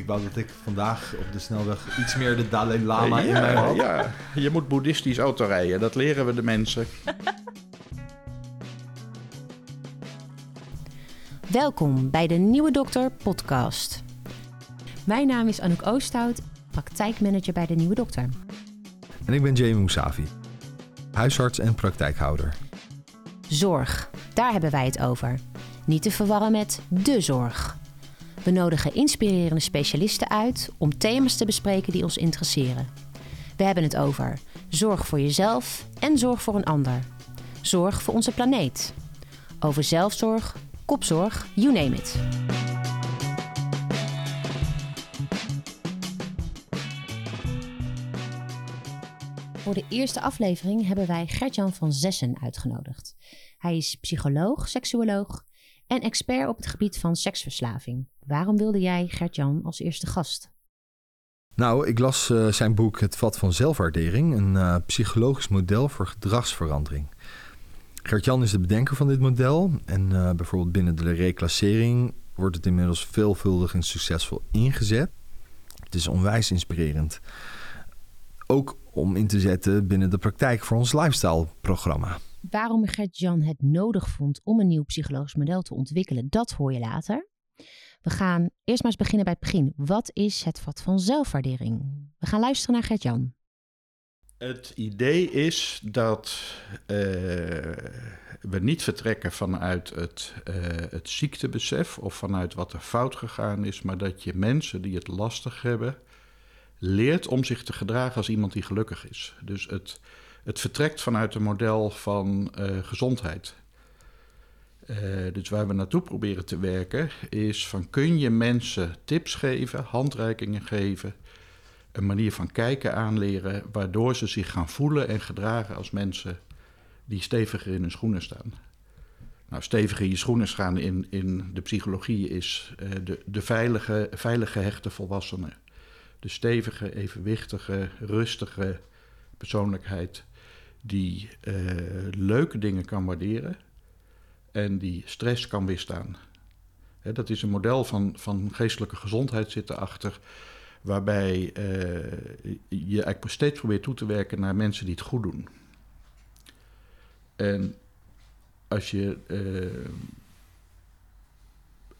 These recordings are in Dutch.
ik wou dat ik vandaag op de snelweg iets meer de Dalai Lama in mij had. Ja, je moet boeddhistisch autorijden. Dat leren we de mensen. Welkom bij de Nieuwe Dokter podcast. Mijn naam is Anouk Oosthout, praktijkmanager bij de Nieuwe Dokter. En ik ben Jamie Mousavi, huisarts en praktijkhouder. Zorg, daar hebben wij het over. Niet te verwarren met de zorg. We nodigen inspirerende specialisten uit om thema's te bespreken die ons interesseren. We hebben het over zorg voor jezelf en zorg voor een ander. Zorg voor onze planeet. Over zelfzorg, kopzorg, you name it. Voor de eerste aflevering hebben wij Gertjan van Zessen uitgenodigd. Hij is psycholoog, seksuoloog en expert op het gebied van seksverslaving. Waarom wilde jij Gertjan als eerste gast? Nou, ik las uh, zijn boek Het Vat van Zelfwaardering, een uh, psychologisch model voor gedragsverandering. Gert-Jan is de bedenker van dit model en uh, bijvoorbeeld binnen de reclassering wordt het inmiddels veelvuldig en succesvol ingezet. Het is onwijs inspirerend. Ook om in te zetten binnen de praktijk voor ons lifestyle-programma. Waarom Gert-Jan het nodig vond om een nieuw psychologisch model te ontwikkelen, dat hoor je later. We gaan eerst maar eens beginnen bij het begin. Wat is het vat van zelfwaardering? We gaan luisteren naar Gert-Jan. Het idee is dat uh, we niet vertrekken vanuit het, uh, het ziektebesef of vanuit wat er fout gegaan is, maar dat je mensen die het lastig hebben leert om zich te gedragen als iemand die gelukkig is. Dus het, het vertrekt vanuit een model van uh, gezondheid. Uh, dus waar we naartoe proberen te werken is van kun je mensen tips geven, handreikingen geven, een manier van kijken aanleren, waardoor ze zich gaan voelen en gedragen als mensen die steviger in hun schoenen staan. Nou, steviger in je schoenen staan in, in de psychologie is uh, de, de veilige, veilige hechte volwassene. De stevige, evenwichtige, rustige persoonlijkheid die uh, leuke dingen kan waarderen en die stress kan weerstaan. Dat is een model van, van geestelijke gezondheid zit erachter, waarbij uh, je eigenlijk steeds probeert toe te werken naar mensen die het goed doen. En als je uh,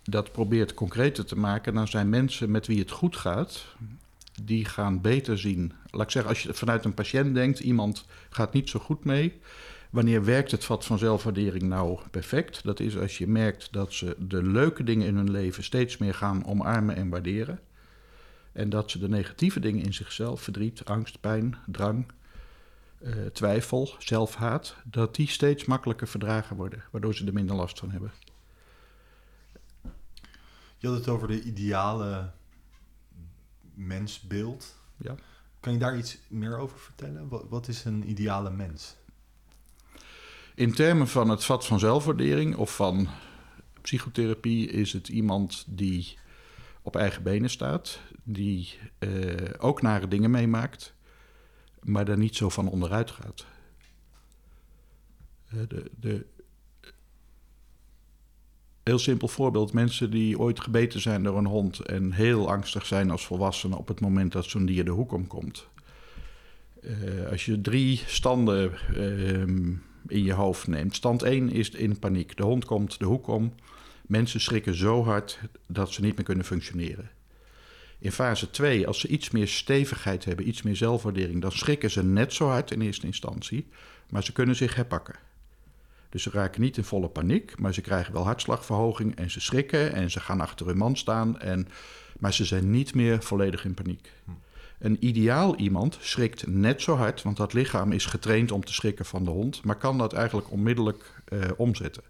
dat probeert concreter te maken, dan zijn mensen met wie het goed gaat, die gaan beter zien. Laat ik zeggen, als je vanuit een patiënt denkt, iemand gaat niet zo goed mee. Wanneer werkt het vat van zelfwaardering nou perfect? Dat is als je merkt dat ze de leuke dingen in hun leven steeds meer gaan omarmen en waarderen. En dat ze de negatieve dingen in zichzelf, verdriet, angst, pijn, drang, uh, twijfel, zelfhaat, dat die steeds makkelijker verdragen worden, waardoor ze er minder last van hebben. Je had het over de ideale mensbeeld. Ja. Kan je daar iets meer over vertellen? Wat, wat, is een ideale mens? In termen van het vat van zelfwaardering of van psychotherapie is het iemand die op eigen benen staat, die uh, ook nare dingen meemaakt, maar daar niet zo van onderuit gaat. Uh, de, de, heel simpel voorbeeld: mensen die ooit gebeten zijn door een hond en heel angstig zijn als volwassenen op het moment dat zo'n dier de hoek omkomt. Uh, als je drie standen uh, in je hoofd neemt. Stand 1 is in paniek. De hond komt de hoek om. Mensen schrikken zo hard dat ze niet meer kunnen functioneren. In fase 2, als ze iets meer stevigheid hebben, iets meer zelfwaardering, dan schrikken ze net zo hard in eerste instantie, maar ze kunnen zich herpakken. Dus ze raken niet in volle paniek, maar ze krijgen wel hartslagverhoging en ze schrikken en ze gaan achter hun man staan, en, maar ze zijn niet meer volledig in paniek. Hm. Een ideaal iemand schrikt net zo hard, want dat lichaam is getraind om te schrikken van de hond, maar kan dat eigenlijk onmiddellijk uh, omzetten.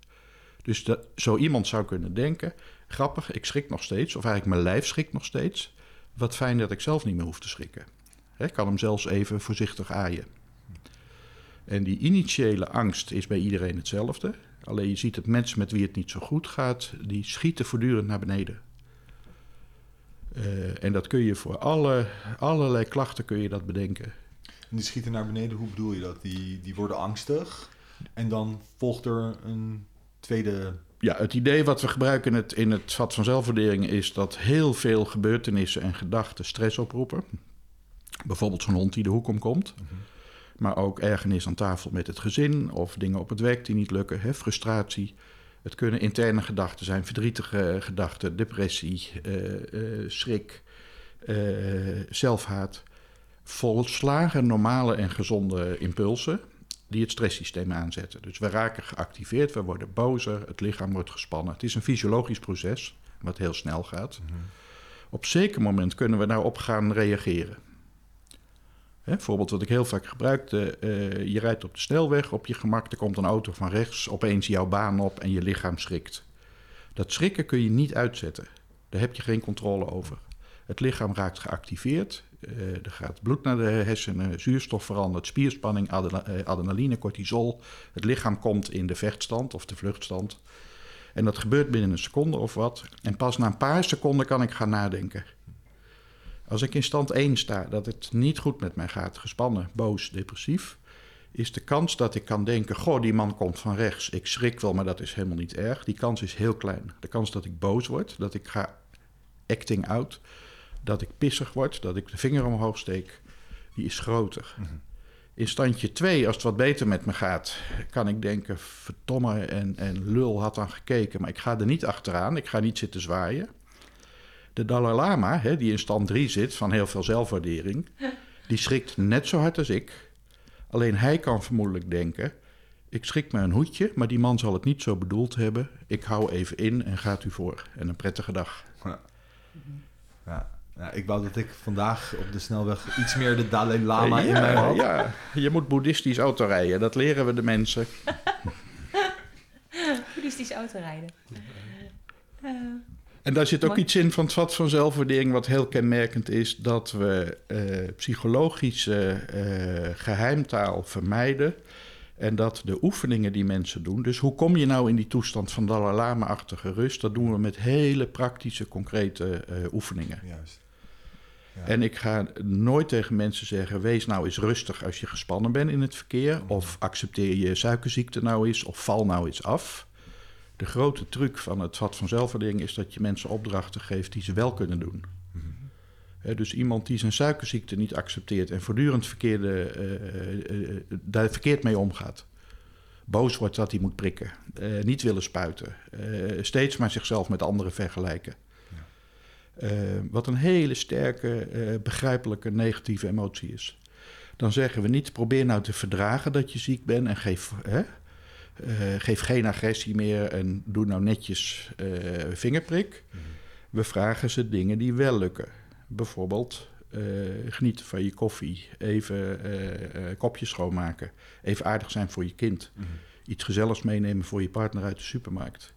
Dus dat, zo iemand zou kunnen denken: grappig, ik schrik nog steeds, of eigenlijk mijn lijf schrikt nog steeds. Wat fijn dat ik zelf niet meer hoef te schrikken. Ik kan hem zelfs even voorzichtig aaien. En die initiële angst is bij iedereen hetzelfde. Alleen je ziet dat mensen met wie het niet zo goed gaat, die schieten voortdurend naar beneden. Uh, en dat kun je voor alle, allerlei klachten kun je dat bedenken. En die schieten naar beneden, hoe bedoel je dat? Die, die worden angstig en dan volgt er een tweede ja, het idee wat we gebruiken in het, in het vat van zelfwaardering is dat heel veel gebeurtenissen en gedachten stress oproepen. Bijvoorbeeld zo'n hond die de hoek omkomt. Maar ook ergernis aan tafel met het gezin of dingen op het werk die niet lukken, hè, frustratie. Het kunnen interne gedachten zijn, verdrietige gedachten, depressie, uh, uh, schrik, uh, zelfhaat. Volslagen normale en gezonde impulsen die het stresssysteem aanzetten. Dus we raken geactiveerd, we worden bozer, het lichaam wordt gespannen. Het is een fysiologisch proces wat heel snel gaat. Mm -hmm. Op zeker moment kunnen we daarop gaan reageren. Hè, voorbeeld wat ik heel vaak gebruikte. Uh, je rijdt op de snelweg, op je gemak, er komt een auto van rechts, opeens jouw baan op en je lichaam schrikt. Dat schrikken kun je niet uitzetten. Daar heb je geen controle over. Het lichaam raakt geactiveerd. Uh, er gaat bloed naar de hersenen, zuurstof verandert, spierspanning, adrenaline, cortisol. Het lichaam komt in de vechtstand of de vluchtstand. En dat gebeurt binnen een seconde of wat. En pas na een paar seconden kan ik gaan nadenken. Als ik in stand 1 sta, dat het niet goed met mij gaat, gespannen, boos, depressief, is de kans dat ik kan denken: Goh, die man komt van rechts. Ik schrik wel, maar dat is helemaal niet erg. Die kans is heel klein. De kans dat ik boos word, dat ik ga acting out, dat ik pissig word, dat ik de vinger omhoog steek, die is groter. Mm -hmm. In standje 2, als het wat beter met me gaat, kan ik denken: verdomme en, en lul had dan gekeken, maar ik ga er niet achteraan. Ik ga niet zitten zwaaien. De Dalai Lama, hè, die in stand 3 zit van heel veel zelfwaardering, die schrikt net zo hard als ik. Alleen hij kan vermoedelijk denken: ik schrik me een hoedje, maar die man zal het niet zo bedoeld hebben. Ik hou even in en gaat u voor. En een prettige dag. Ja. Ja. ja ik wou dat ik vandaag op de snelweg iets meer de Dalai Lama ja, in mij had. Ja, je moet boeddhistisch autorijden. Dat leren we de mensen. Boeddhistisch autorijden. Uh, en daar zit ook Mooi. iets in van het vat van zelfwaardering, wat heel kenmerkend is: dat we uh, psychologische uh, geheimtaal vermijden. En dat de oefeningen die mensen doen. Dus hoe kom je nou in die toestand van Dalai Lama-achtige rust? Dat doen we met hele praktische, concrete uh, oefeningen. Juist. Ja. En ik ga nooit tegen mensen zeggen: wees nou eens rustig als je gespannen bent in het verkeer. Of accepteer je suikerziekte nou eens, of val nou eens af. De grote truc van het vat van zelfwaardering is dat je mensen opdrachten geeft die ze wel kunnen doen. He, dus iemand die zijn suikerziekte niet accepteert en voortdurend verkeerde, uh, uh, uh, daar verkeerd mee omgaat. Boos wordt dat hij moet prikken, niet willen spuiten, steeds maar zichzelf met anderen vergelijken. Ja. wat een hele sterke, begrijpelijke negatieve emotie is. Dan zeggen we niet: probeer nou te verdragen dat je ziek bent en geef. Hè, uh, geef geen agressie meer en doe nou netjes uh, vingerprik. Mm. We vragen ze dingen die wel lukken. Bijvoorbeeld uh, genieten van je koffie, even kopjes schoonmaken, even aardig zijn voor je kind, mm. iets gezelligs meenemen voor je partner uit de supermarkt.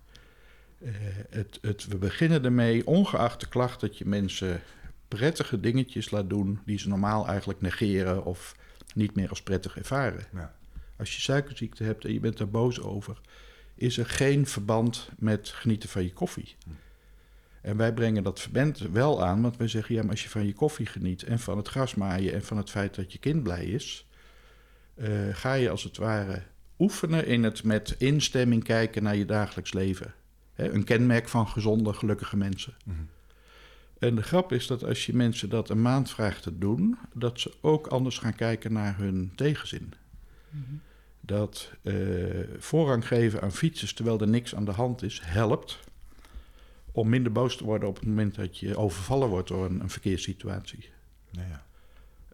Het, het, we beginnen ermee, ongeacht de klacht, dat je mensen prettige dingetjes laat doen die ze normaal eigenlijk negeren of niet meer als prettig ervaren. Ja. Als je suikerziekte hebt en je bent daar boos over, is er geen verband met genieten van je koffie. En wij brengen dat verband wel aan, want wij zeggen: ja, maar als je van je koffie geniet en van het grasmaaien en van het feit dat je kind blij is, uh, ga je als het ware oefenen in het met instemming kijken naar je dagelijks leven. Hè, een kenmerk van gezonde, gelukkige mensen. Mhm. En de grap is dat als je mensen dat een maand vraagt te doen, dat ze ook anders gaan kijken naar hun tegenzin. Dat uh, voorrang geven aan fietsers terwijl er niks aan de hand is, helpt om minder boos te worden op het moment dat je overvallen wordt door een, een verkeerssituatie. Ja, ja.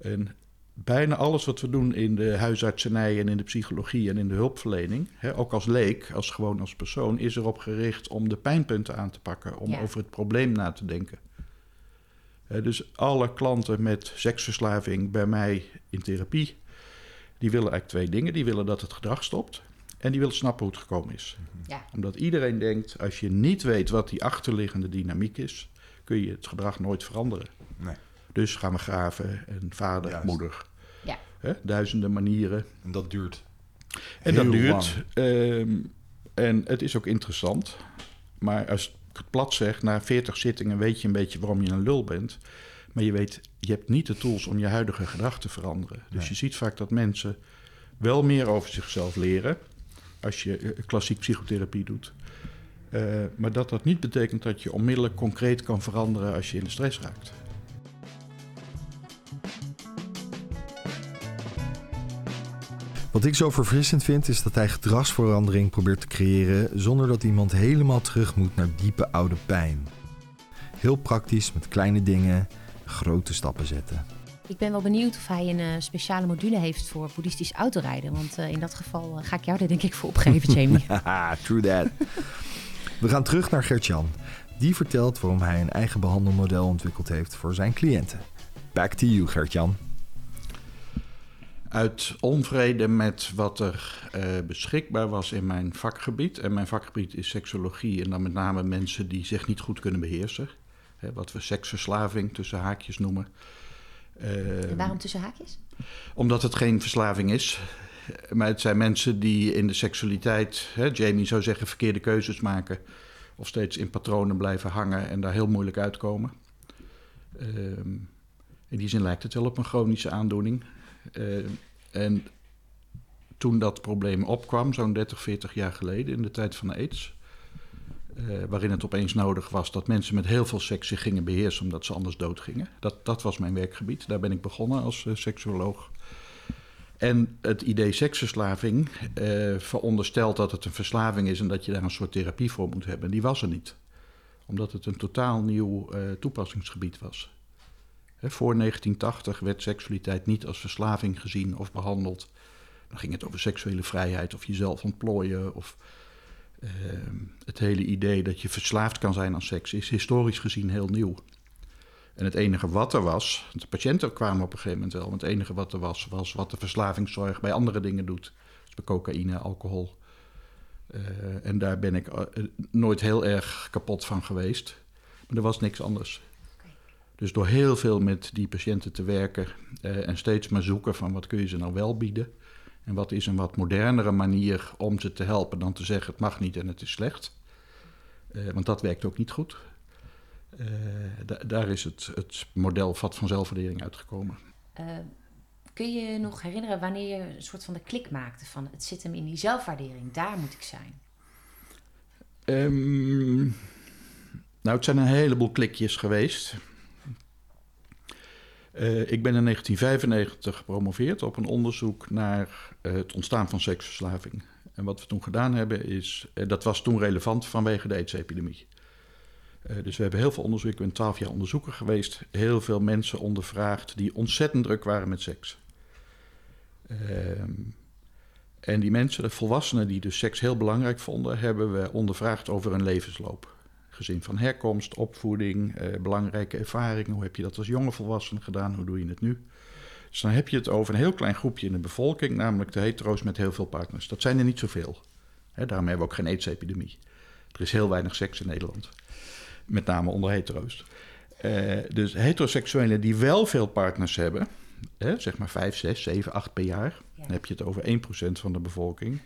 En bijna alles wat we doen in de huisartsenij en in de psychologie en in de hulpverlening, hè, ook als leek, als gewoon als persoon, is erop gericht om de pijnpunten aan te pakken, om Ja. over het probleem na te denken. Hè, dus alle klanten met seksverslaving bij mij in therapie, die willen eigenlijk twee dingen. Die willen dat het gedrag stopt en die willen snappen hoe het gekomen is. Ja. Omdat iedereen denkt, als je niet weet wat die achterliggende dynamiek is, kun je het gedrag nooit veranderen. Nee. Dus gaan we graven en vader, Juist. moeder. Ja. Hè, duizenden manieren. En dat duurt. En dat duurt. ehm, en het is ook interessant. Maar als ik het plat zeg, na 40 zittingen weet je een beetje waarom je een lul bent. Maar je weet, je hebt niet de tools om je huidige gedrag te veranderen. Dus Nee. je ziet vaak dat mensen wel meer over zichzelf leren. Als je eh, klassiek psychotherapie doet. Uh, maar dat dat niet betekent dat je onmiddellijk concreet kan veranderen als je in de stress raakt. Wat ik zo verfrissend vind is dat hij gedragsverandering probeert te creëren zonder dat iemand helemaal terug moet naar diepe oude pijn. Heel praktisch met kleine dingen grote stappen zetten. Ik ben wel benieuwd of hij een uh, speciale module heeft voor boeddhistisch autorijden. Want uh, in dat geval uh, ga ik jou er denk ik voor opgeven, Jamie. True that. We gaan terug naar Gertjan. Die vertelt waarom hij een eigen behandelmodel ontwikkeld heeft voor zijn cliënten. Back to you, Gertjan. Uit onvrede met wat er uh, beschikbaar was in mijn vakgebied. En mijn vakgebied is seksologie en dan met name mensen die zich niet goed kunnen beheersen. Hè, wat we seksverslaving tussen haakjes noemen. Uh, waarom tussen haakjes? Omdat het geen verslaving is. Maar het zijn mensen die in de seksualiteit, hè, Jamie zou zeggen, verkeerde keuzes maken. Of steeds in patronen blijven hangen en daar heel moeilijk uitkomen. Uh, in die zin lijkt het wel op een chronische aandoening. Uh, en toen dat probleem opkwam, zo'n 30, 40 jaar geleden, in de tijd van de AIDS, uh, waarin het opeens nodig was dat mensen met heel veel seks zich gingen beheersen omdat ze anders doodgingen. Dat, dat was mijn werkgebied. Daar ben ik begonnen als uh, seksuoloog. En het idee seksverslaving uh, veronderstelt dat het een verslaving is en dat je daar een soort therapie voor moet hebben. Die was er niet, omdat het een totaal nieuw toepassingsgebied was. He, voor 1980 werd seksualiteit niet als verslaving gezien of behandeld. Dan ging het over seksuele vrijheid of jezelf ontplooien of uh, het hele idee dat je verslaafd kan zijn aan seks is historisch gezien heel nieuw. En het enige wat er was, de patiënten kwamen op een gegeven moment wel, maar het enige wat er was, was wat de verslavingszorg bij andere dingen doet. Dus bij cocaïne, alcohol. Uh, en daar ben ik uh, nooit heel erg kapot van geweest. Maar er was niks anders. Dus door heel veel met die patiënten te werken uh, en steeds maar zoeken van wat kun je ze nou wel bieden, en wat is een wat modernere manier om ze te helpen dan te zeggen het mag niet en het is slecht. Uh, want dat werkt ook niet goed. Uh, da daar is het, het model vat van zelfwaardering uitgekomen. Uh, kun je je nog herinneren wanneer je een soort van de klik maakte van het zit hem in die zelfwaardering, daar moet ik zijn? Um, nou, het zijn een heleboel klikjes geweest. Uh, ik ben in 1995 gepromoveerd op een onderzoek naar uh, het ontstaan van seksverslaving. En wat we toen gedaan hebben is, uh, dat was toen relevant vanwege de AIDS-epidemie. dus we hebben heel veel onderzoek, ik ben twaalf jaar onderzoeker geweest, heel veel mensen ondervraagd die ontzettend druk waren met seks. Ehm, en die mensen, de volwassenen die dus seks heel belangrijk vonden, hebben we ondervraagd over hun levensloop gezin van herkomst, opvoeding, eh, belangrijke ervaringen. Hoe heb je dat als jonge volwassene gedaan? Hoe doe je het nu? Dus dan heb je het over een heel klein groepje in de bevolking, namelijk de hetero's met heel veel partners. Dat zijn er niet zoveel. Hè, daarom hebben we ook geen aids-epidemie. Er is heel weinig seks in Nederland, met name onder hetero's. Uh, dus heteroseksuelen die wel veel partners hebben, hè, zeg maar 5, 6, 7, 8 per jaar, ja. dan heb je het over 1% van de bevolking.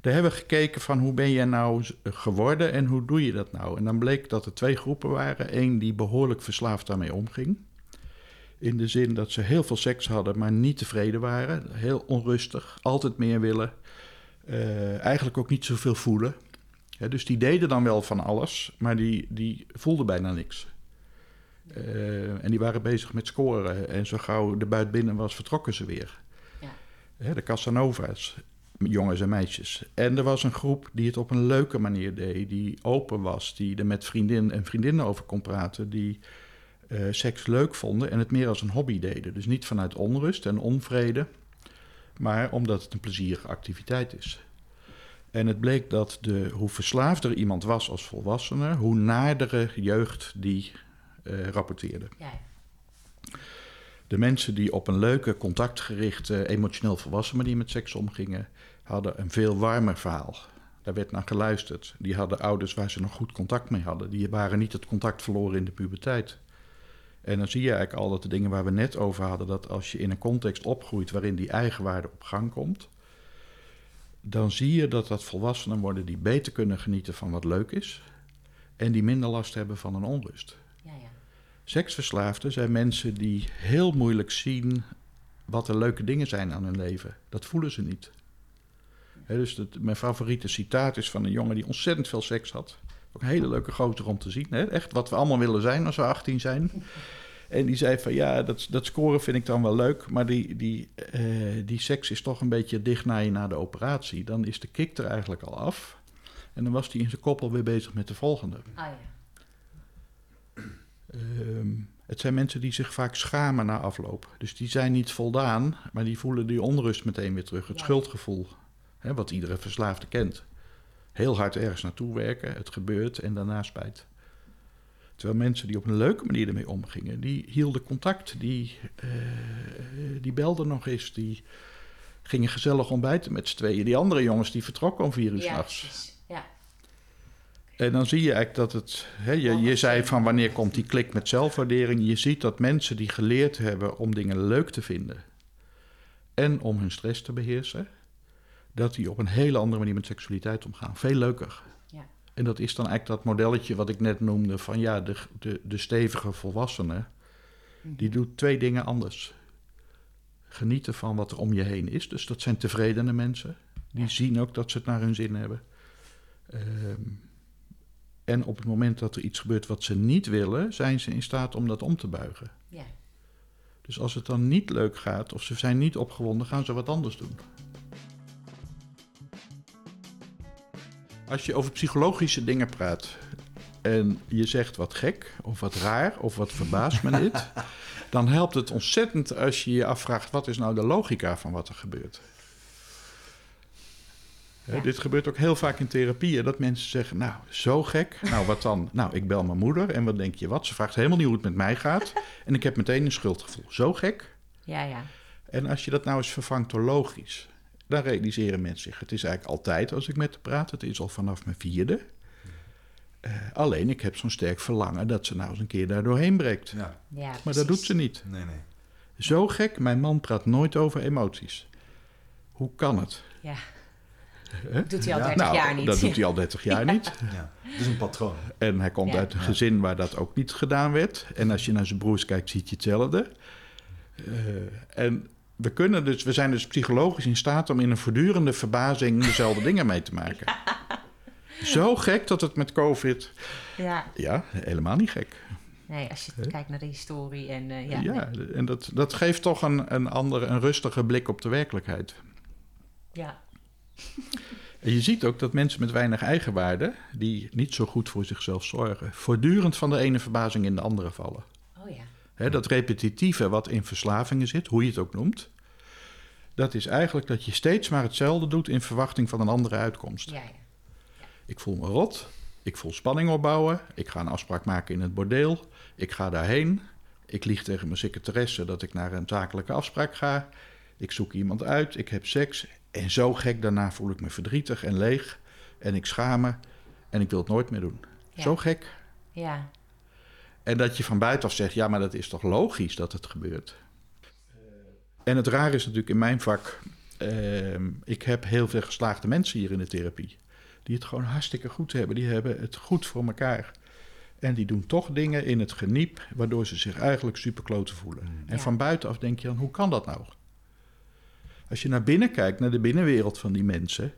Daar hebben we gekeken van hoe ben je nou geworden en hoe doe je dat nou? En dan bleek dat er twee groepen waren. Eén die behoorlijk verslaafd daarmee omging. In de zin dat ze heel veel seks hadden, maar niet tevreden waren. Heel onrustig, altijd meer willen. Uh, eigenlijk ook niet zoveel voelen. Dus die deden dan wel van alles, maar die, die voelden bijna niks. Uh, en die waren bezig met scoren. En zo gauw de buit binnen was, vertrokken ze weer. Ja. de Casanova's jongens en meisjes. En er was een groep die het op een leuke manier deed, die open was, die er met vriendin en vriendinnen over kon praten, die uh, seks leuk vonden en het meer als een hobby deden. Dus niet vanuit onrust en onvrede, maar omdat het een plezierige activiteit is. En het bleek dat de, hoe verslaafder iemand was als volwassene, hoe naardere jeugd die uh, rapporteerde. Ja. De mensen die op een leuke, contactgerichte, emotioneel volwassen manier met seks omgingen, hadden een veel warmer verhaal. Daar werd naar geluisterd. Die hadden ouders waar ze nog goed contact mee hadden. Die waren niet het contact verloren in de puberteit. En dan zie je eigenlijk al dat de dingen waar we net over hadden, dat als je in een context opgroeit waarin die eigenwaarde op gang komt, dan zie je dat dat volwassenen worden die beter kunnen genieten van wat leuk is en die minder last hebben van een onrust. Seksverslaafden zijn mensen die heel moeilijk zien wat er leuke dingen zijn aan hun leven. Dat voelen ze niet. Dus dat, mijn favoriete citaat is van een jongen die ontzettend veel seks had. Ook een hele leuke gozer om te zien. Echt wat we allemaal willen zijn als we 18 zijn. En die zei van ja, dat, dat scoren vind ik dan wel leuk. Maar die, die, eh, die seks is toch een beetje dicht na je na de operatie. Dan is de kick er eigenlijk al af. En dan was hij in zijn kop alweer bezig met de volgende. Ja. Het zijn mensen die zich vaak schamen na afloop. Dus die zijn niet voldaan, maar die voelen die onrust meteen weer terug. Het Ja. schuldgevoel, hè, wat iedere verslaafde kent. Heel hard ergens naartoe werken, het gebeurt en daarna spijt. Terwijl mensen die op een leuke manier ermee omgingen, die hielden contact, die, eh, die belden nog eens, die gingen gezellig ontbijten met z'n tweeën. Die andere jongens die vertrokken om vier uur Ja, s'nachts. En dan zie je eigenlijk dat het. Hè, je, je zei van wanneer komt die klik met zelfwaardering. Je ziet dat mensen die geleerd hebben om dingen leuk te vinden. en om hun stress te beheersen. dat die op een hele andere manier met seksualiteit omgaan. Veel leuker. Ja. En dat is dan eigenlijk dat modelletje wat ik net noemde. van ja, de, de, de stevige volwassene. die doet twee dingen anders. Genieten van wat er om je heen is. Dus dat zijn tevredene mensen. Die zien ook dat ze het naar hun zin hebben. Ehm, en op het moment dat er iets gebeurt wat ze niet willen, zijn ze in staat om dat om te buigen. Ja. Dus als het dan niet leuk gaat of ze zijn niet opgewonden, gaan ze wat anders doen. Als je over psychologische dingen praat en je zegt wat gek of wat raar of wat verbaast me dit, dan helpt het ontzettend als je je afvraagt wat is nou de logica van wat er gebeurt. Ja. Dit gebeurt ook heel vaak in therapieën, dat mensen zeggen, nou, zo gek. Nou, wat dan? Nou, ik bel mijn moeder en wat denk je wat? Ze vraagt helemaal niet hoe het met mij gaat. En ik heb meteen een schuldgevoel. Zo gek. Ja, ja. En als je dat nou eens vervangt door logisch, dan realiseren mensen zich. Het is eigenlijk altijd als ik met haar praat. Het is al vanaf mijn vierde. Eh, alleen ik heb zo'n sterk verlangen dat ze nou eens een keer daar doorheen breekt. Ja, ja Maar dat doet ze niet. nee, nee. Zo gek, mijn man praat nooit over emoties. Hoe kan het? Ja. Hè? Doet hij al Ja, 30 nou, jaar niet. dat doet hij al 30 jaar niet. Ja, het is een patroon. En hij komt Ja. uit een Ja. gezin waar dat ook niet gedaan werd. En als je naar zijn broers kijkt, zie je hetzelfde. Eh, en we, kunnen dus, we zijn dus psychologisch in staat om in een voortdurende verbazing dezelfde dingen mee te maken. Zo gek dat het met COVID. Ja. Ja, helemaal niet gek. Nee, als je kijkt naar de historie en eh, ja. Ja, nee. en dat, dat geeft toch een, een andere, een rustige blik op de werkelijkheid. ja. En je ziet ook dat mensen met weinig eigenwaarde, die niet zo goed voor zichzelf zorgen, voortdurend van de ene verbazing in de andere vallen. Oh ja. Dat repetitieve wat in verslavingen zit, hoe je het ook noemt, dat is eigenlijk dat je steeds maar hetzelfde doet in verwachting van een andere uitkomst. Ja, ja. Ik voel me rot, ik voel spanning opbouwen, ik ga een afspraak maken in het bordeel, ik ga daarheen, ik lieg tegen mijn secretaresse dat ik naar een zakelijke afspraak ga, ik zoek iemand uit, ik heb seks en zo gek daarna voel ik me verdrietig en leeg en ik schaam me en ik wil het nooit meer doen. Ja. Zo gek. Ja. En dat je van buitenaf zegt, ja, maar dat is toch logisch dat het gebeurt. En het raar is natuurlijk in mijn vak, ehm, ik heb heel veel geslaagde mensen hier in de therapie. Die het gewoon hartstikke goed hebben, die hebben het goed voor elkaar. En die doen toch dingen in het geniep, waardoor ze zich eigenlijk superkloten voelen. En Ja. van buitenaf denk je dan, hoe kan dat nou? Als je naar binnen kijkt, naar de binnenwereld van die mensen,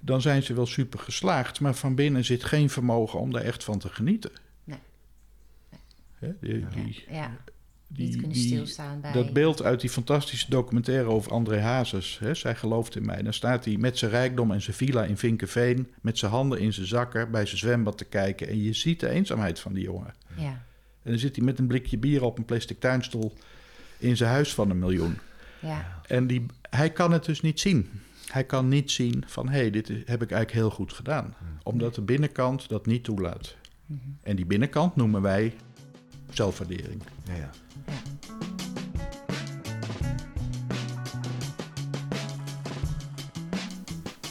dan zijn ze wel super geslaagd, maar van binnen zit geen vermogen om daar echt van te genieten. Nee. Hè, die, die, ja. die- Niet kunnen stilstaan bij... dat beeld uit die fantastische documentaire over André Hazes, hè, zij gelooft in mij. Dan staat hij met zijn rijkdom en zijn villa in Vinkenveen, met zijn handen in zijn zakken bij zijn zwembad te kijken. En je ziet de eenzaamheid van die jongen. Ja. En dan zit hij met een blikje bier op een plastic tuinstoel in zijn huis van een miljoen. Ja. En die, hij kan het dus niet zien. Hij kan niet zien van, hé, hey, dit is- heb ik eigenlijk heel goed gedaan. Omdat de binnenkant dat niet toelaat. Mhm. En die binnenkant noemen wij zelfwaardering. Ja, ja.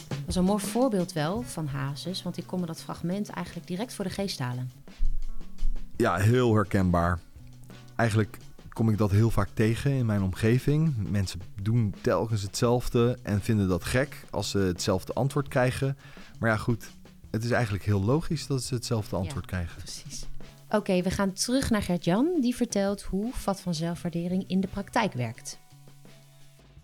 Dat is een mooi voorbeeld wel van Hazes, want ik kon me dat fragment eigenlijk direct voor de geest halen. ja, heel herkenbaar. Eigenlijk kom ik dat heel vaak tegen in mijn omgeving. Mensen doen telkens hetzelfde en vinden dat gek als ze hetzelfde antwoord krijgen. Maar ja, goed, het is eigenlijk heel logisch dat ze hetzelfde antwoord krijgen. Precies. Oké, we gaan terug naar Gert-Jan. Die vertelt hoe vat van zelfwaardering in de praktijk werkt.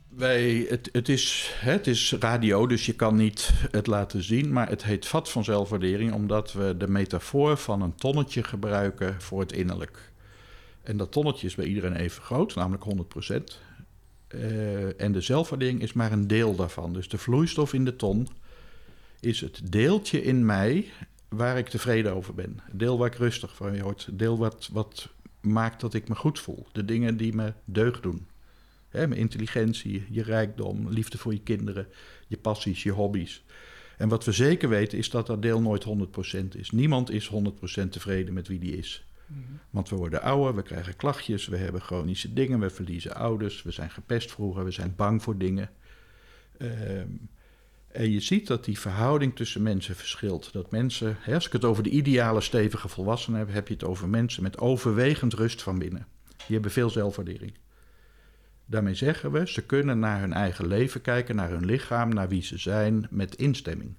Wij, het, het, is, het is radio, dus je kan niet het laten zien. Maar het heet vat van zelfwaardering, omdat we de metafoor van een tonnetje gebruiken voor het innerlijk. En dat tonnetje is bij iedereen even groot, namelijk 100 procent. Uh, en de zelfwaardering is maar een deel daarvan. Dus de vloeistof in de ton is het deeltje in mij waar ik tevreden over ben. Het deel waar ik rustig van word. Deel wat, wat maakt dat ik me goed voel. De dingen die me deugd doen. Hè, mijn intelligentie, je rijkdom, liefde voor je kinderen, je passies, je hobby's. En wat we zeker weten is dat dat deel nooit 100% is. Niemand is 100% tevreden met wie die is. Want we worden ouder, we krijgen klachtjes, we hebben chronische dingen, we verliezen ouders, we zijn gepest vroeger, we zijn bang voor dingen. Ehm, en je ziet dat die verhouding tussen mensen verschilt. Dat mensen, hè, als ik het over de ideale stevige volwassenen heb, heb je het over mensen met overwegend rust van binnen. Die hebben veel zelfwaardering. Daarmee zeggen we, ze kunnen naar hun eigen leven kijken, naar hun lichaam, naar wie ze zijn, met instemming.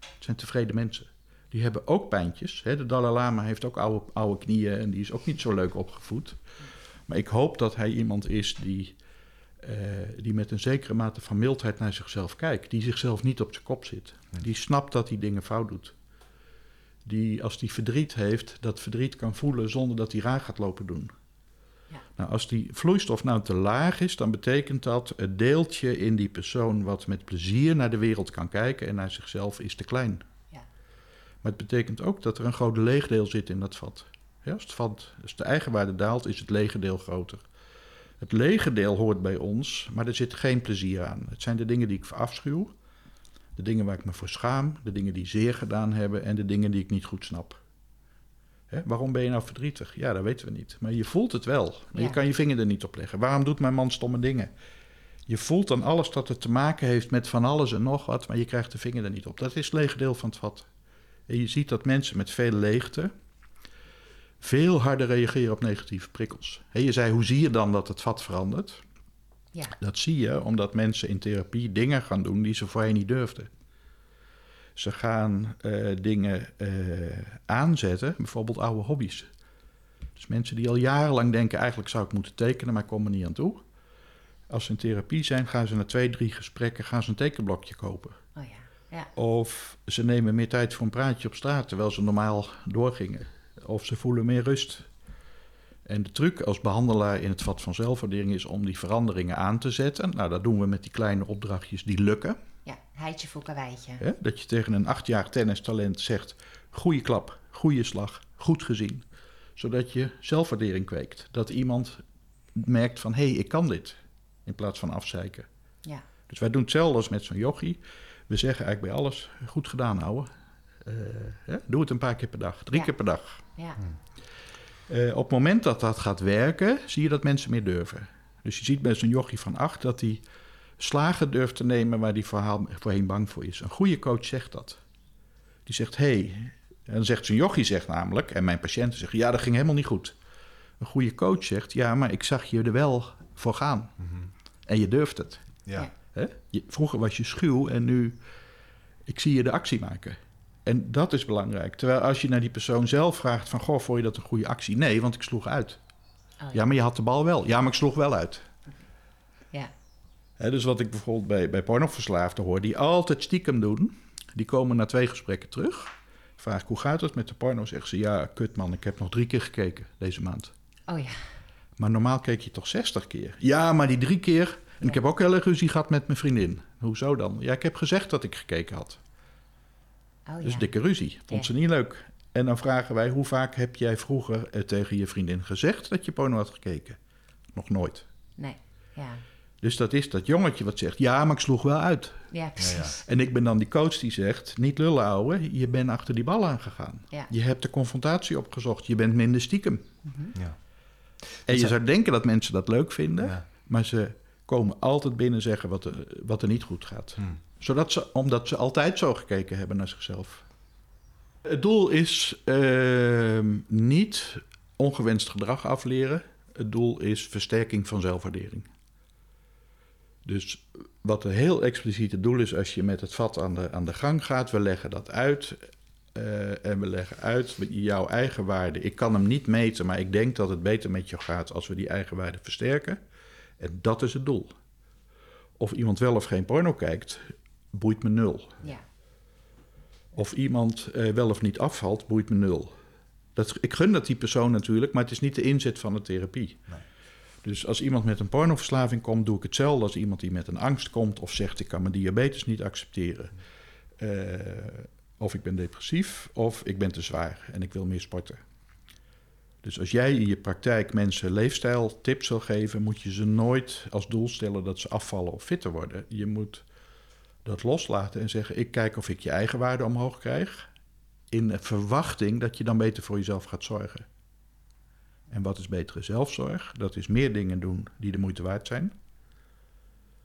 Het zijn tevreden mensen. Die hebben ook pijntjes. Hè? De Dalai Lama heeft ook oude, oude knieën en die is ook niet zo leuk opgevoed. Maar ik hoop dat hij iemand is die, uh, die met een zekere mate van mildheid naar zichzelf kijkt. Die zichzelf niet op zijn kop zit. Die snapt dat hij dingen fout doet. Die als hij verdriet heeft, dat verdriet kan voelen zonder dat hij raar gaat lopen doen. Nou, als die vloeistof nou te laag is, dan betekent dat het deeltje in die persoon wat met plezier naar de wereld kan kijken en naar zichzelf is te klein. Maar het betekent ook dat er een groot leegdeel zit in dat vat. Ja, als, het vat als de eigenwaarde daalt, is het lege deel groter. Het lege deel hoort bij ons, maar er zit geen plezier aan. Het zijn de dingen die ik verafschuw, de dingen waar ik me voor schaam, de dingen die zeer gedaan hebben en de dingen die ik niet goed snap. Hè? Waarom ben je nou verdrietig? Ja, dat weten we niet. Maar je voelt het wel. Maar je kan je vinger er niet op leggen. Waarom doet mijn man stomme dingen? Je voelt dan alles dat het te maken heeft met van alles en nog wat, maar je krijgt de vinger er niet op. Dat is het lege deel van het vat. En je ziet dat mensen met veel leegte veel harder reageren op negatieve prikkels. je zei, hoe zie je dan dat het vat verandert? Ja. Dat zie je omdat mensen in therapie dingen gaan doen die ze voorheen niet durfden. Ze gaan uh, dingen uh, aanzetten, bijvoorbeeld oude hobby's. Dus mensen die al jarenlang denken, eigenlijk zou ik moeten tekenen, maar ik kom er niet aan toe. Als ze in therapie zijn, gaan ze na twee, drie gesprekken gaan ze een tekenblokje kopen. Ja. Of ze nemen meer tijd voor een praatje op straat, terwijl ze normaal doorgingen. Of ze voelen meer rust. En de truc als behandelaar in het vat van zelfwaardering is om die veranderingen aan te zetten. Nou, dat doen we met die kleine opdrachtjes die lukken. Ja, heitje voor karweitje. dat je tegen een achtjarig tennistalent zegt... goede klap, goede slag, goed gezien. Zodat je zelfwaardering kweekt. Dat iemand merkt van, hé, hey, ik kan dit. In plaats van afzeiken. Ja. Dus wij doen hetzelfde als met zo'n yogi. We zeggen eigenlijk bij alles, goed gedaan ouwe. Uh, doe het een paar keer per dag, drie keer per dag. Ja. Uh, op het moment dat dat gaat werken, zie je dat mensen meer durven. Dus je ziet bij zo'n yogi van acht dat hij slagen durft te nemen waar die verhaal voorheen bang voor is. Een goede coach zegt dat. Die zegt, hé, hey, en dan zegt zijn jochie zegt namelijk, en mijn patiënten zeggen, ja, dat ging helemaal niet goed. Een goede coach zegt, ja, maar ik zag je er wel voor gaan. Mhm. En je durft het. Ja. Vroeger was je schuw en nu, ik zie je de actie maken. En dat is belangrijk. Terwijl als je naar die persoon zelf vraagt van... goh, vond je dat een goede actie? Nee, want ik sloeg uit. Oh, ja. ja. maar je had de bal wel. Ja, maar ik sloeg wel uit. Ja dus wat ik bijvoorbeeld bij, bij pornoverslaafden hoor, die altijd stiekem doen, die komen na twee gesprekken terug. Vraag ik hoe gaat het met de porno? Zeggen ze ja, kut man, ik heb nog drie keer gekeken deze maand. Oh ja. Maar normaal keek je toch 60 keer? Ja, maar die drie keer. En ik heb ook heel erg ruzie gehad met mijn vriendin. Hoezo dan? Ja, ik heb gezegd dat ik gekeken had. Oh, dus dikke ruzie. Vond ze niet leuk. En dan vragen wij, hoe vaak heb jij vroeger eh, tegen je vriendin gezegd dat je porno had gekeken? Nog nooit. Nee, ja. Dus dat is dat jongetje wat zegt, ja, maar ik sloeg wel uit. Ja, precies. En ik ben dan die coach die zegt, niet lullen ouwe, je bent achter die bal aangegaan. Ja. Je hebt de confrontatie opgezocht, je bent minder stiekem. Mm ja. En je zou denken dat mensen dat leuk vinden, maar ze komen altijd binnen zeggen wat er, wat er niet goed gaat. Hmm. Zodat ze, omdat ze altijd zo gekeken hebben naar zichzelf. Het doel is ehm, niet ongewenst gedrag afleren. Het doel is versterking van zelfwaardering. Dus wat een heel expliciete doel is als je met het vat aan de, aan de gang gaat, we leggen dat uit. Uh, en we leggen uit jouw eigen waarde. Ik kan hem niet meten, maar ik denk dat het beter met je gaat als we die eigen waarde versterken. En dat is het doel. Of iemand wel of geen porno kijkt, boeit me nul. Ja. Of iemand eh, wel of niet afvalt, boeit me nul. Dat, ik gun dat die persoon natuurlijk, maar het is niet de inzet van de therapie. Nee. Dus als iemand met een pornoverslaving komt, doe ik hetzelfde als iemand die met een angst komt of zegt ik kan mijn diabetes niet accepteren. Eh, of ik ben depressief of ik ben te zwaar en ik wil meer sporten. Dus als jij in je praktijk mensen leefstijltips wil geven, moet je ze nooit als doel stellen dat ze afvallen of fitter worden. Je moet dat loslaten en zeggen: ik kijk of ik je eigen waarde omhoog krijg. In de verwachting dat je dan beter voor jezelf gaat zorgen. En wat is betere zelfzorg? Dat is meer dingen doen die de moeite waard zijn.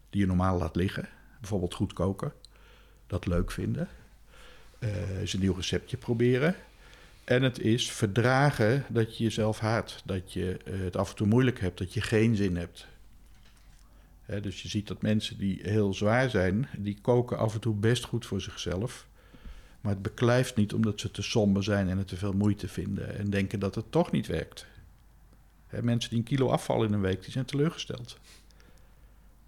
Die je normaal laat liggen. Bijvoorbeeld goed koken. Dat leuk vinden. Uh, eens een nieuw receptje proberen. En het is verdragen dat je jezelf haat. Dat je uh, het af en toe moeilijk hebt. Dat je geen zin hebt. Dus je ziet dat mensen die heel zwaar zijn, die koken af en toe best goed voor zichzelf. Maar het beklijft niet omdat ze te somber zijn en het te veel moeite vinden en denken dat het toch niet werkt. Mensen die een kilo afvallen in een week, die zijn teleurgesteld.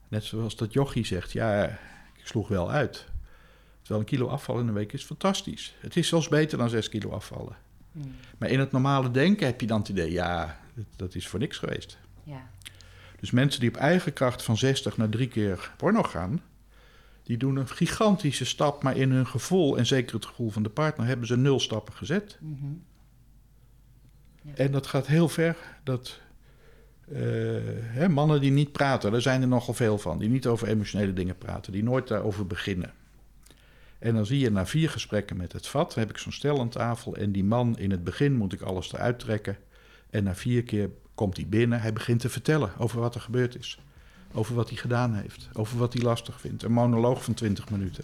Net zoals dat jochie zegt, ja, ik sloeg wel uit. Terwijl een kilo afvallen in een week is fantastisch. Het is zelfs beter dan zes kilo afvallen. Hmm. Maar in het normale denken heb je dan het idee, ja, dat is voor niks geweest. Ja. Dus mensen die op eigen kracht van 60 naar drie keer porno gaan, die doen een gigantische stap, maar in hun gevoel en zeker het gevoel van de partner hebben ze nul stappen gezet. Mm ja. En dat gaat heel ver. Dat uh, hè, mannen die niet praten, daar zijn er nogal veel van, die niet over emotionele dingen praten, die nooit daarover beginnen. En dan zie je na vier gesprekken met het vat, heb ik zo'n stel aan tafel en die man in het begin moet ik alles eruit trekken. En na vier keer komt hij binnen, hij begint te vertellen over wat er gebeurd is. Over wat hij gedaan heeft, over wat hij lastig vindt. Een monoloog van 20 minuten.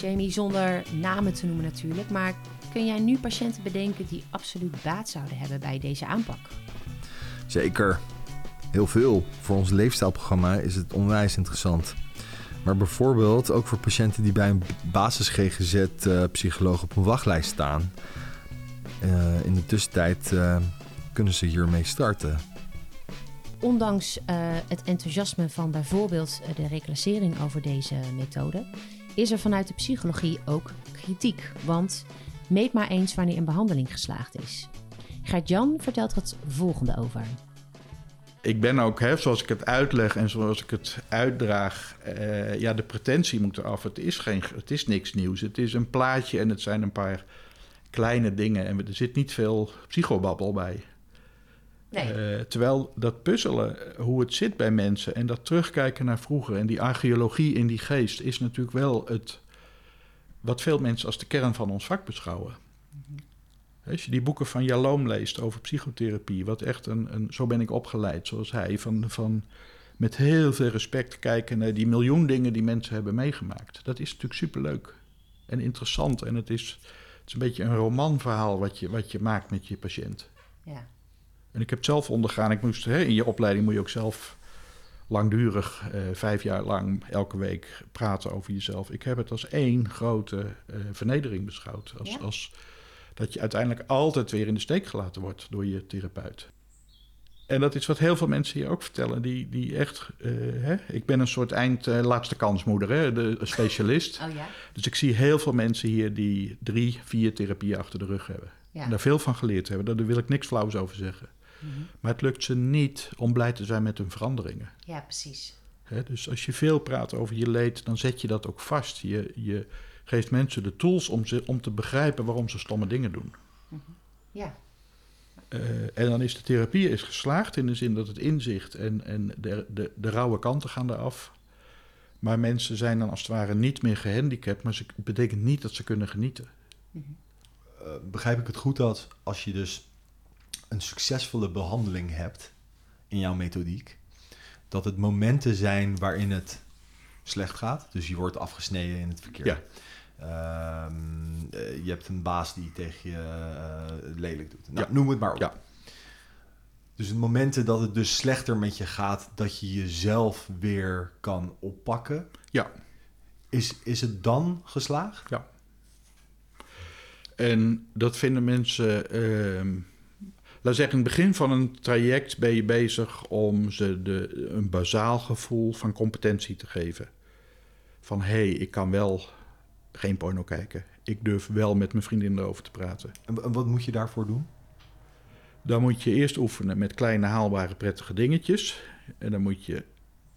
Jamie, zonder namen te noemen natuurlijk, maar kun jij nu patiënten bedenken die absoluut baat zouden hebben bij deze aanpak? Zeker heel veel. Voor ons leefstijlprogramma is het onwijs interessant. Maar bijvoorbeeld ook voor patiënten die bij een basis GGZ-psycholoog eh, op een wachtlijst staan. Uh, in de tussentijd uh, kunnen ze hiermee starten. Ondanks het enthousiasme van bijvoorbeeld de reclassering over deze methode, is er vanuit de psychologie ook kritiek. Want meet maar eens wanneer een behandeling geslaagd is. Gert-Jan vertelt het volgende over ik ben ook, hè, zoals ik het uitleg en zoals ik het uitdraag, uh, ja, de pretentie moet eraf. Het is, geen, het is niks nieuws. Het is een plaatje en het zijn een paar kleine dingen. En er zit niet veel psychobabbel bij. Nee. Uh, terwijl dat puzzelen, hoe het zit bij mensen en dat terugkijken naar vroeger en die archeologie in die geest is natuurlijk wel het wat veel mensen als de kern van ons vak beschouwen. Als je die boeken van Jaloom leest over psychotherapie, wat echt een, een zo ben ik opgeleid, zoals hij, van, van met heel veel respect kijken naar die miljoen dingen die mensen hebben meegemaakt. Dat is natuurlijk superleuk en interessant. En het is, het is een beetje een romanverhaal wat je, wat je maakt met je patiënt. Ja. En ik heb het zelf ondergaan. Ik moest, hè, in je opleiding moet je ook zelf langdurig, eh, vijf jaar lang, elke week praten over jezelf. Ik heb het als één grote uh, vernedering beschouwd. Als, ja? als dat je uiteindelijk altijd weer in de steek gelaten wordt door je therapeut. En dat is wat heel veel mensen hier ook vertellen, die, die echt... Uh, hè, ik ben een soort eind uh, laatste kansmoeder, hè, de specialist. Oh, ja? Dus ik zie heel veel mensen hier die drie, vier therapieën achter de rug hebben. Ja. En daar veel van geleerd hebben. Daar wil ik niks flauws over zeggen. Mm -hmm. Maar het lukt ze niet om blij te zijn met hun veranderingen. Ja, precies. Hè, dus als je veel praat over je leed, dan zet je dat ook vast. Je, je, geeft mensen de tools om, ze, om te begrijpen waarom ze stomme dingen doen. Mhm. Ja. Uh, en dan is de therapie is geslaagd in de zin dat het inzicht en, en de, de, de rauwe kanten gaan eraf. Maar mensen zijn dan als het ware niet meer gehandicapt, maar het betekent niet dat ze kunnen genieten. Uh, begrijp ik het goed dat als je dus een succesvolle behandeling hebt in jouw methodiek, dat het momenten zijn waarin het slecht gaat, dus je wordt afgesneden in het verkeer. Ja. Ehm, eh, je hebt een baas die tegen je uh, lelijk doet. Nou, Noem het maar op. Ja. Dus het momenten dat het dus slechter met je gaat, dat je jezelf weer kan oppakken. Ja. Is, is het dan geslaagd? Ja. En dat vinden mensen. ehm laat zeggen, in het begin van een traject ben je bezig om ze de, een bazaal gevoel van competentie te geven. Van hé, hey, ik kan wel geen porno kijken. Ik durf wel met mijn vriendin erover te praten. En wat moet je daarvoor doen? Dan moet je eerst oefenen met kleine haalbare prettige dingetjes. En dan moet je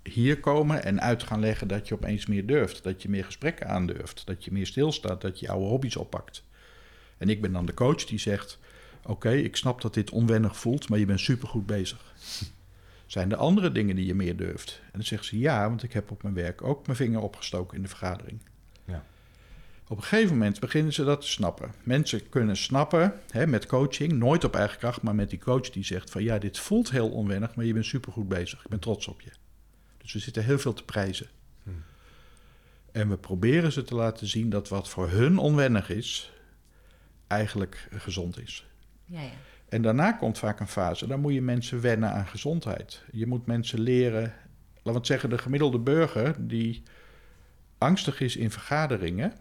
hier komen en uit gaan leggen dat je opeens meer durft. Dat je meer gesprekken aandurft. Dat je meer stilstaat. Dat je oude hobby's oppakt. En ik ben dan de coach die zegt... Oké, ik snap dat dit onwennig voelt, maar je bent supergoed bezig. Zijn er andere dingen die je meer durft? En dan zegt ze ja, want ik heb op mijn werk ook mijn vinger opgestoken in de vergadering. Ja. Op een gegeven moment beginnen ze dat te snappen. Mensen kunnen snappen hè, met coaching, nooit op eigen kracht, maar met die coach die zegt van ja, dit voelt heel onwennig, maar je bent supergoed bezig. Ik ben trots op je. Dus we zitten heel veel te prijzen. Hmm. En we proberen ze te laten zien dat wat voor hun onwennig is, eigenlijk gezond is. Ja, ja. En daarna komt vaak een fase, dan moet je mensen wennen aan gezondheid. Je moet mensen leren, laten we zeggen, de gemiddelde burger die angstig is in vergaderingen,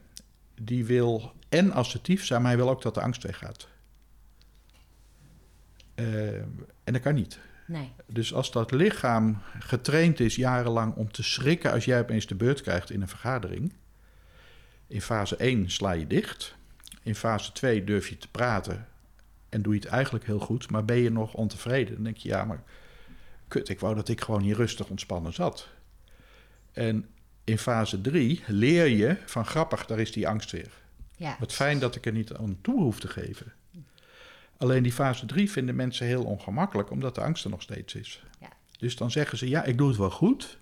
die wil en assertief zijn, maar hij wil ook dat de angst weggaat. Eh, en dat kan niet. Nee. Dus als dat lichaam getraind is jarenlang om te schrikken als jij opeens de beurt krijgt in een vergadering. In fase 1 sla je dicht. In fase 2 durf je te praten en doe je het eigenlijk heel goed, maar ben je nog ontevreden? Dan denk je, ja, maar kut, ik wou dat ik gewoon hier rustig ontspannen zat. En in fase 3 leer je van grappig, daar is die angst weer. Ja. Wat fijn dat ik er niet aan toe hoef te geven. Alleen die fase 3 vinden mensen heel ongemakkelijk, omdat de angst er nog steeds is. Ja. Dus dan zeggen ze, ja, ik doe het wel goed,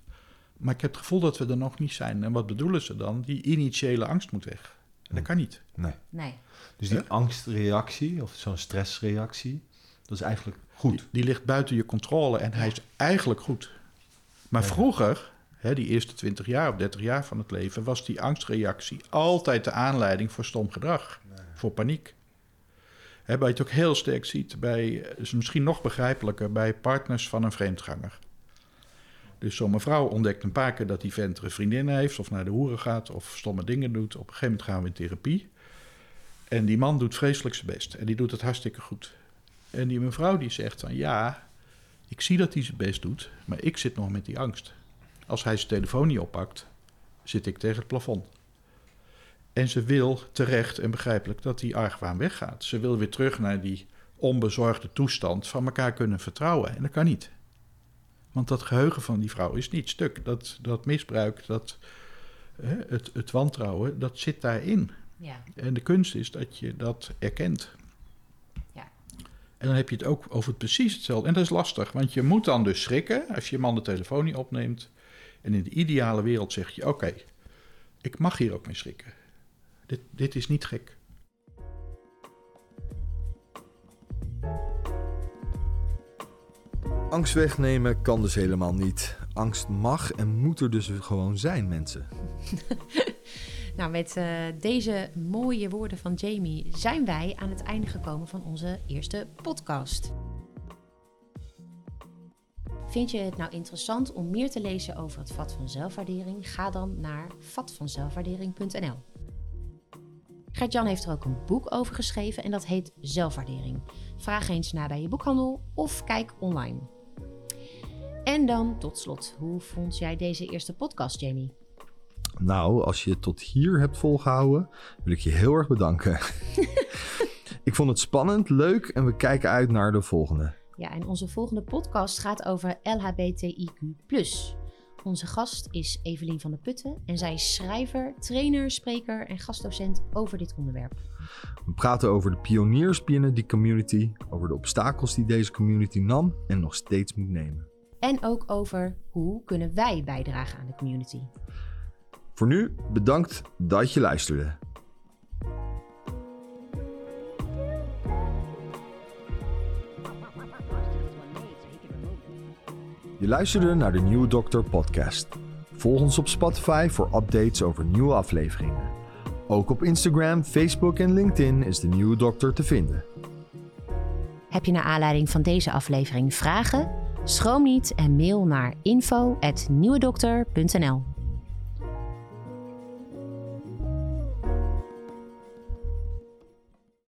maar ik heb het gevoel dat we er nog niet zijn. En wat bedoelen ze dan? Die initiële angst moet weg. En dat kan niet. Nee. Nee. Dus die Ja. angstreactie of zo'n stressreactie, dat is eigenlijk goed. Die, die ligt buiten je controle en hij is eigenlijk goed. Maar Ja. vroeger, hè, die eerste 20 jaar of 30 jaar van het leven, was die angstreactie altijd de aanleiding voor stom gedrag, voor paniek. Hè, waar je het ook heel sterk ziet bij, is misschien nog begrijpelijker, bij partners van een vreemdganger. Dus zo'n mevrouw ontdekt een paar keer dat die vent een vriendin heeft, of naar de hoeren gaat, of stomme dingen doet. Op een gegeven moment gaan we in therapie. En die man doet vreselijk zijn best. En die doet het hartstikke goed. En die mevrouw die zegt van ja, ik zie dat hij zijn best doet, maar ik zit nog met die angst. Als hij zijn telefoon niet oppakt, zit ik tegen het plafond. En ze wil terecht en begrijpelijk dat die argwaan weggaat. Ze wil weer terug naar die onbezorgde toestand van elkaar kunnen vertrouwen. En dat kan niet. Want dat geheugen van die vrouw is niet stuk. Dat, dat misbruik, dat, hè, het, het wantrouwen, dat zit daarin. Ja. En de kunst is dat je dat erkent. Ja. En dan heb je het ook over het precies hetzelfde. En dat is lastig, want je moet dan dus schrikken als je man de telefoon niet opneemt. En in de ideale wereld zeg je: Oké, ik mag hier ook mee schrikken. Dit, dit is niet gek. Angst wegnemen kan dus helemaal niet. Angst mag en moet er dus gewoon zijn, mensen. Nou, met eh, deze mooie woorden van Jamie zijn wij aan het einde gekomen van onze eerste podcast. Vind je het nou interessant om meer te lezen over het vat van zelfwaardering? Ga dan naar vatvanzelfwaardering.nl. Gert-Jan heeft er ook een boek over geschreven en dat heet Zelfwaardering. Vraag eens naar bij je boekhandel of kijk online. En dan tot slot, hoe vond jij deze eerste podcast, Jamie? Nou, als je het tot hier hebt volgehouden, wil ik je heel erg bedanken. ik vond het spannend, leuk en we kijken uit naar de volgende. Ja, en onze volgende podcast gaat over LHBTIQ. Onze gast is Evelien van der Putten en zij is schrijver, trainer, spreker en gastdocent over dit onderwerp. We praten over de pioniers binnen die community, over de obstakels die deze community nam en nog steeds moet nemen. En ook over hoe kunnen wij bijdragen aan de community. Voor nu, bedankt dat je luisterde. Je luisterde naar de Nieuwe Dokter podcast. Volg ons op Spotify voor updates over nieuwe afleveringen. Ook op Instagram, Facebook en LinkedIn is de Nieuwe Dokter te vinden. Heb je naar aanleiding van deze aflevering vragen? Schroom niet en mail naar info.nieuwedokter.nl